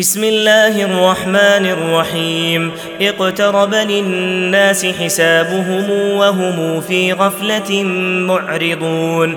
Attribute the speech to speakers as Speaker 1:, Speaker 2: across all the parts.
Speaker 1: بسم الله الرحمن الرحيم. اقترب للناس حسابهم وهم في غفلة معرضون.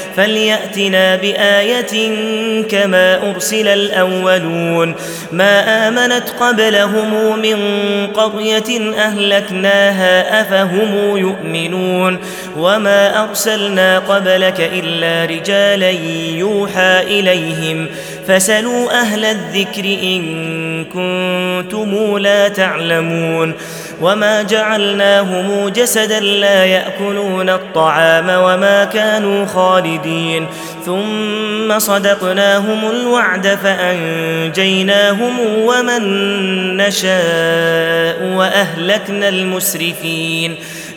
Speaker 1: فليأتنا بآية كما أرسل الأولون. ما آمنت قبلهم من قرية أهلكناها أفهم يؤمنون. وما أرسلنا قبلك إلا رجالا يوحى إليهم. فسلوا أهل الذكر إن كنتم لا تعلمون وما جعلناهم جسدا لا يأكلون الطعام وما كانوا خالدين ثم صدقناهم الوعد فأنجيناهم ومن نشاء وأهلكنا المسرفين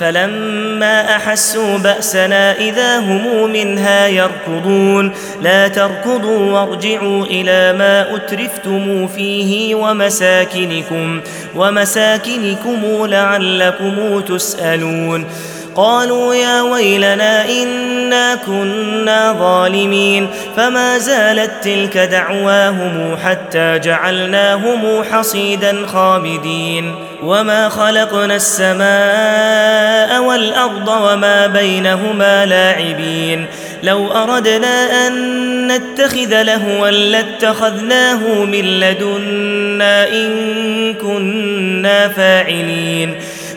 Speaker 1: فلما أحسوا بأسنا إذا هم منها يركضون. لا تركضوا وارجعوا إلى ما أترفتم فيه ومساكنكم ومساكنكم لعلكم تسألون. قالوا يا ويلنا إنا كنا ظالمين فما زالت تلك دعواهم حتى جعلناهم حصيدا خامدين وما خلقنا السماء والأرض وما بينهما لاعبين لو أردنا أن نتخذ لهوا لاتخذناه من لدنا إن كنا فاعلين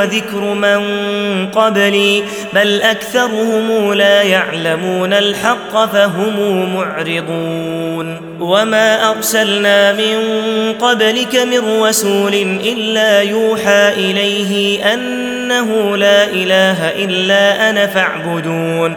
Speaker 1: وذكر من قبلي بل أكثرهم لا يعلمون الحق فهم معرضون. وما أرسلنا من قبلك من رسول إلا يوحى إليه أنه لا إله إلا أنا فاعبدون.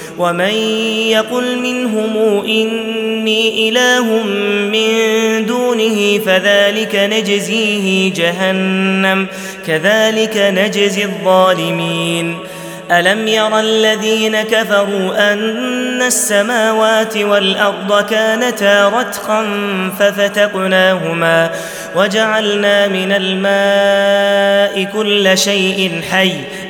Speaker 1: ومن يقل منهم إني إله من دونه فذلك نجزيه جهنم كذلك نجزي الظالمين. ألم ير الذين كفروا أن السماوات والأرض كانتا رتقا ففتقناهما وجعلنا من الماء كل شيء حي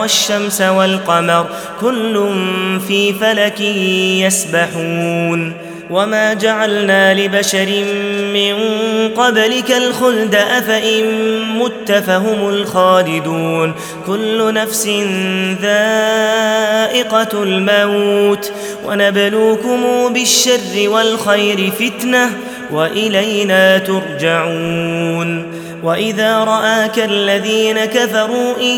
Speaker 1: والشمس والقمر كل في فلك يسبحون. وما جعلنا لبشر من قبلك الخلد أفإن مت فهم الخالدون. كل نفس ذائقة الموت. ونبلوكم بالشر والخير فتنة وإلينا ترجعون. واذا راك الذين كفروا ان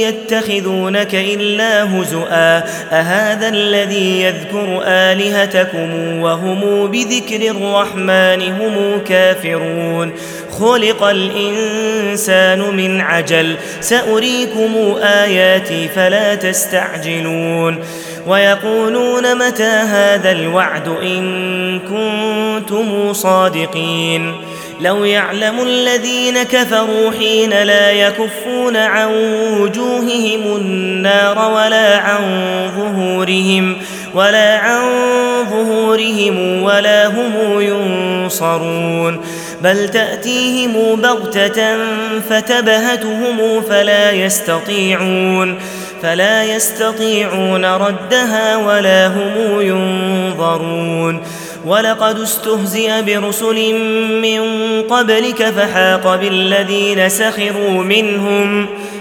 Speaker 1: يتخذونك الا هزؤا اهذا الذي يذكر الهتكم وهم بذكر الرحمن هم كافرون خلق الانسان من عجل ساريكم اياتي فلا تستعجلون ويقولون متى هذا الوعد ان كنتم صادقين لو يعلم الذين كفروا حين لا يكفون عن وجوههم النار ولا عن ظهورهم ولا عن ظهورهم ولا هم ينصرون بل تأتيهم بغتة فتبهتهم فلا يستطيعون فلا يستطيعون ردها ولا هم ينظرون ولقد استهزئ برسل من قبلك فحاق بالذين سخروا منهم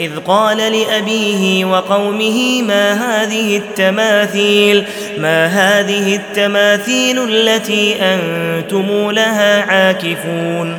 Speaker 1: إذ قال لأبيه وقومه ما هذه التماثيل ما هذه التماثيل التي أنتم لها عاكفون؟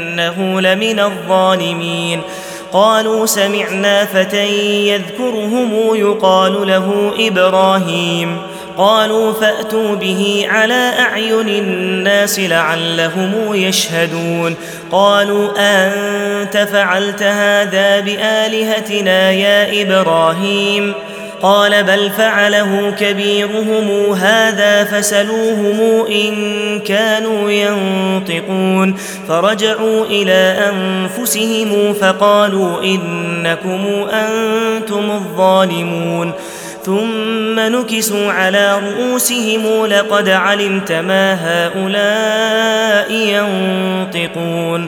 Speaker 1: انه لمن الظالمين. قالوا سمعنا فتى يذكرهم يقال له إبراهيم. قالوا فأتوا به على أعين الناس لعلهم يشهدون. قالوا أنت فعلت هذا بآلهتنا يا إبراهيم؟ قال بل فعله كبيرهم هذا فسلوهم إن كانوا ينطقون فرجعوا إلى أنفسهم فقالوا إنكم أنتم الظالمون ثم نكسوا على رؤوسهم لقد علمت ما هؤلاء ينطقون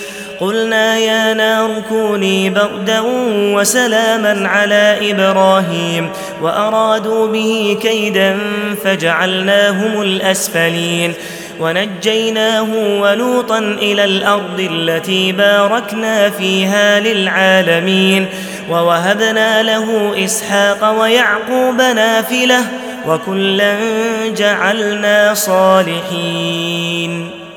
Speaker 1: قلنا يا نار كوني بردا وسلاما على إبراهيم وأرادوا به كيدا فجعلناهم الأسفلين ونجيناه ولوطا إلى الأرض التي باركنا فيها للعالمين ووهبنا له إسحاق ويعقوب نافلة وكلا جعلنا صالحين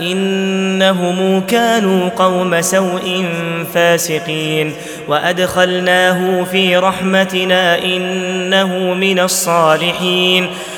Speaker 1: إنهم كانوا قوم سوء فاسقين وأدخلناه في رحمتنا إنه من الصالحين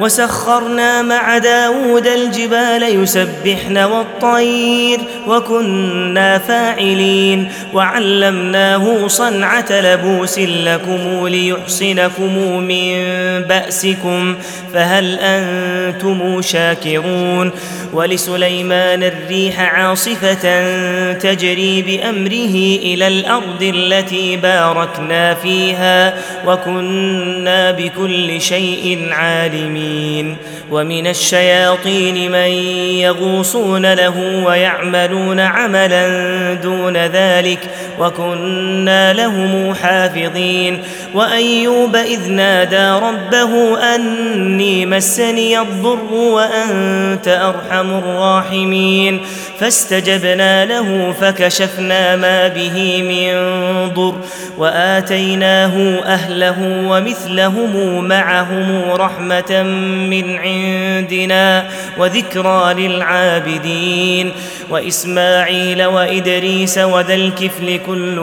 Speaker 1: وسخرنا مع داود الجبال يسبحن والطير وكنا فاعلين وعلمناه صنعة لبوس لكم ليحصنكم من بأسكم فهل أنتم شاكرون ولسليمان الريح عاصفة تجري بأمره إلى الأرض التي باركنا فيها وكنا بكل شيء عالمين الظالمين ومن الشياطين من يغوصون له ويعملون عملا دون ذلك وكنا لهم حافظين. وأيوب إذ نادى ربه أني مسني الضر وأنت أرحم الراحمين. فاستجبنا له فكشفنا ما به من ضر وآتيناه أهله ومثلهم معهم رحمة من عندنا وذكرى للعابدين وإسماعيل وإدريس وذا الكفل كل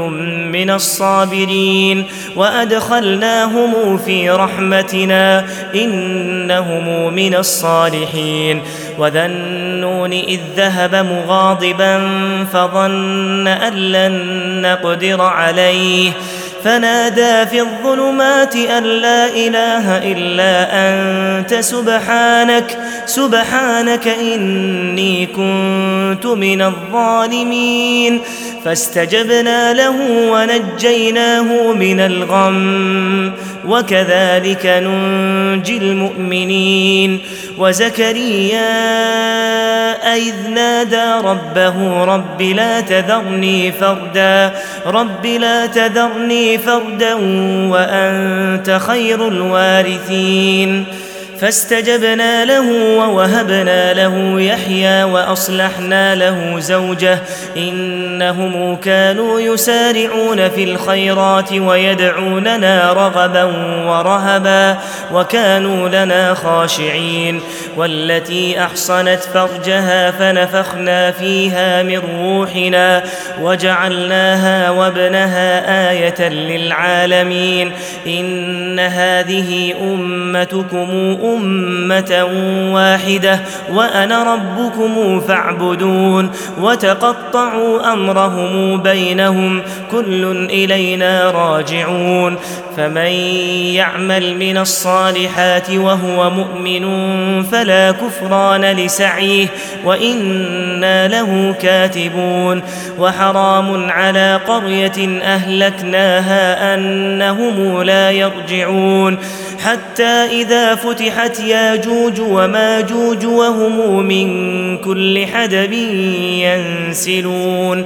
Speaker 1: من الصابرين وأدخلناهم في رحمتنا إنهم من الصالحين وذا النون إذ ذهب مغاضبا فظن أن لن نقدر عليه فنادى في الظلمات أن لا إله إلا أنت سبحانك سبحانك إني كنت من الظالمين. فاستجبنا له ونجيناه من الغم. وكذلك ننجي المؤمنين. وزكريا إذ نادى ربه رب لا تذرني فردا. رب لا تذرني فردا وأنت خير الوارثين. فاستجبنا له ووهبنا له يحيى وأصلحنا له زوجه إنهم كانوا يسارعون في الخيرات ويدعوننا رغبا ورهبا وكانوا لنا خاشعين والتي أحصنت فرجها فنفخنا فيها من روحنا وجعلناها وابنها آية للعالمين إن هذه أمتكم أمة واحدة وأنا ربكم فاعبدون وتقطعوا أمرهم بينهم كل إلينا راجعون فمن يعمل من الصالحات وهو مؤمن فلا كفران لسعيه وإنا له كاتبون وحرام على قرية أهلكناها أنهم لا يرجعون حتى إذا فتحت ياجوج وماجوج وهم من كل حدب ينسلون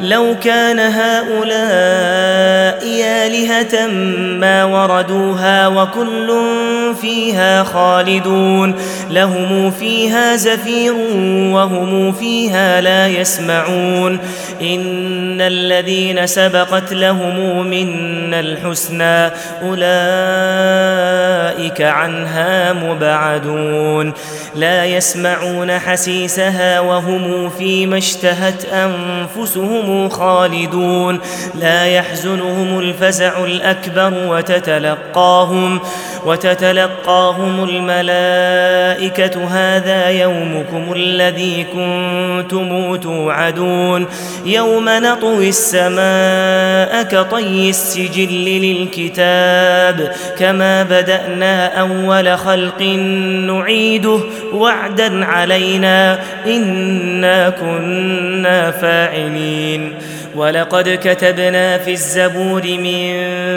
Speaker 1: لو كان هؤلاء آلهة ما وردوها وكل فيها خالدون لهم فيها زفير وهم فيها لا يسمعون. إن الذين سبقت لهم منا الحسنى أولئك عنها مبعدون. لا يسمعون حسيسها وهم فيما اشتهت خالدون لا يحزنهم الفزع الأكبر وتتلقاهم وتتلقاهم الملائكة هذا يومكم الذي كنتم توعدون يوم نطوي السماء كطي السجل للكتاب كما بدأنا أول خلق نعيده وعدا علينا إنا كنا فاعلين ولقد كتبنا في الزبور من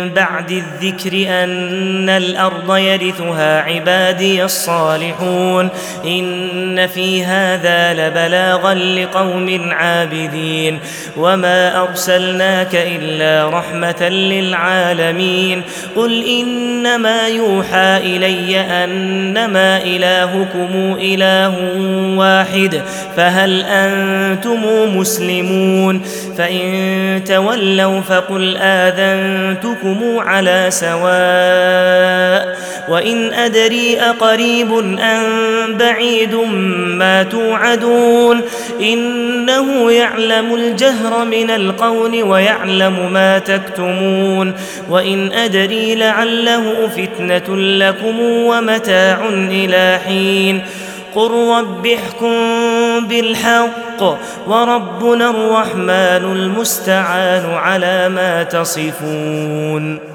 Speaker 1: بعد الذكر أن الأرض يرثها عبادي الصالحون. إن في هذا لبلاغا لقوم عابدين. وما أرسلناك إلا رحمة للعالمين. قل إنما يوحى إلي أنما إلهكم إله واحد. فهل أنتم مسلمون؟ فإن تولوا فقل آذنتكم على سواء وإن أدري أقريب أم بعيد ما توعدون إنه يعلم الجهر من القول ويعلم ما تكتمون وإن أدري لعله فتنة لكم ومتاع إلى حين قل رب احكم بالحق وربنا الرحمن المستعان على ما تصفون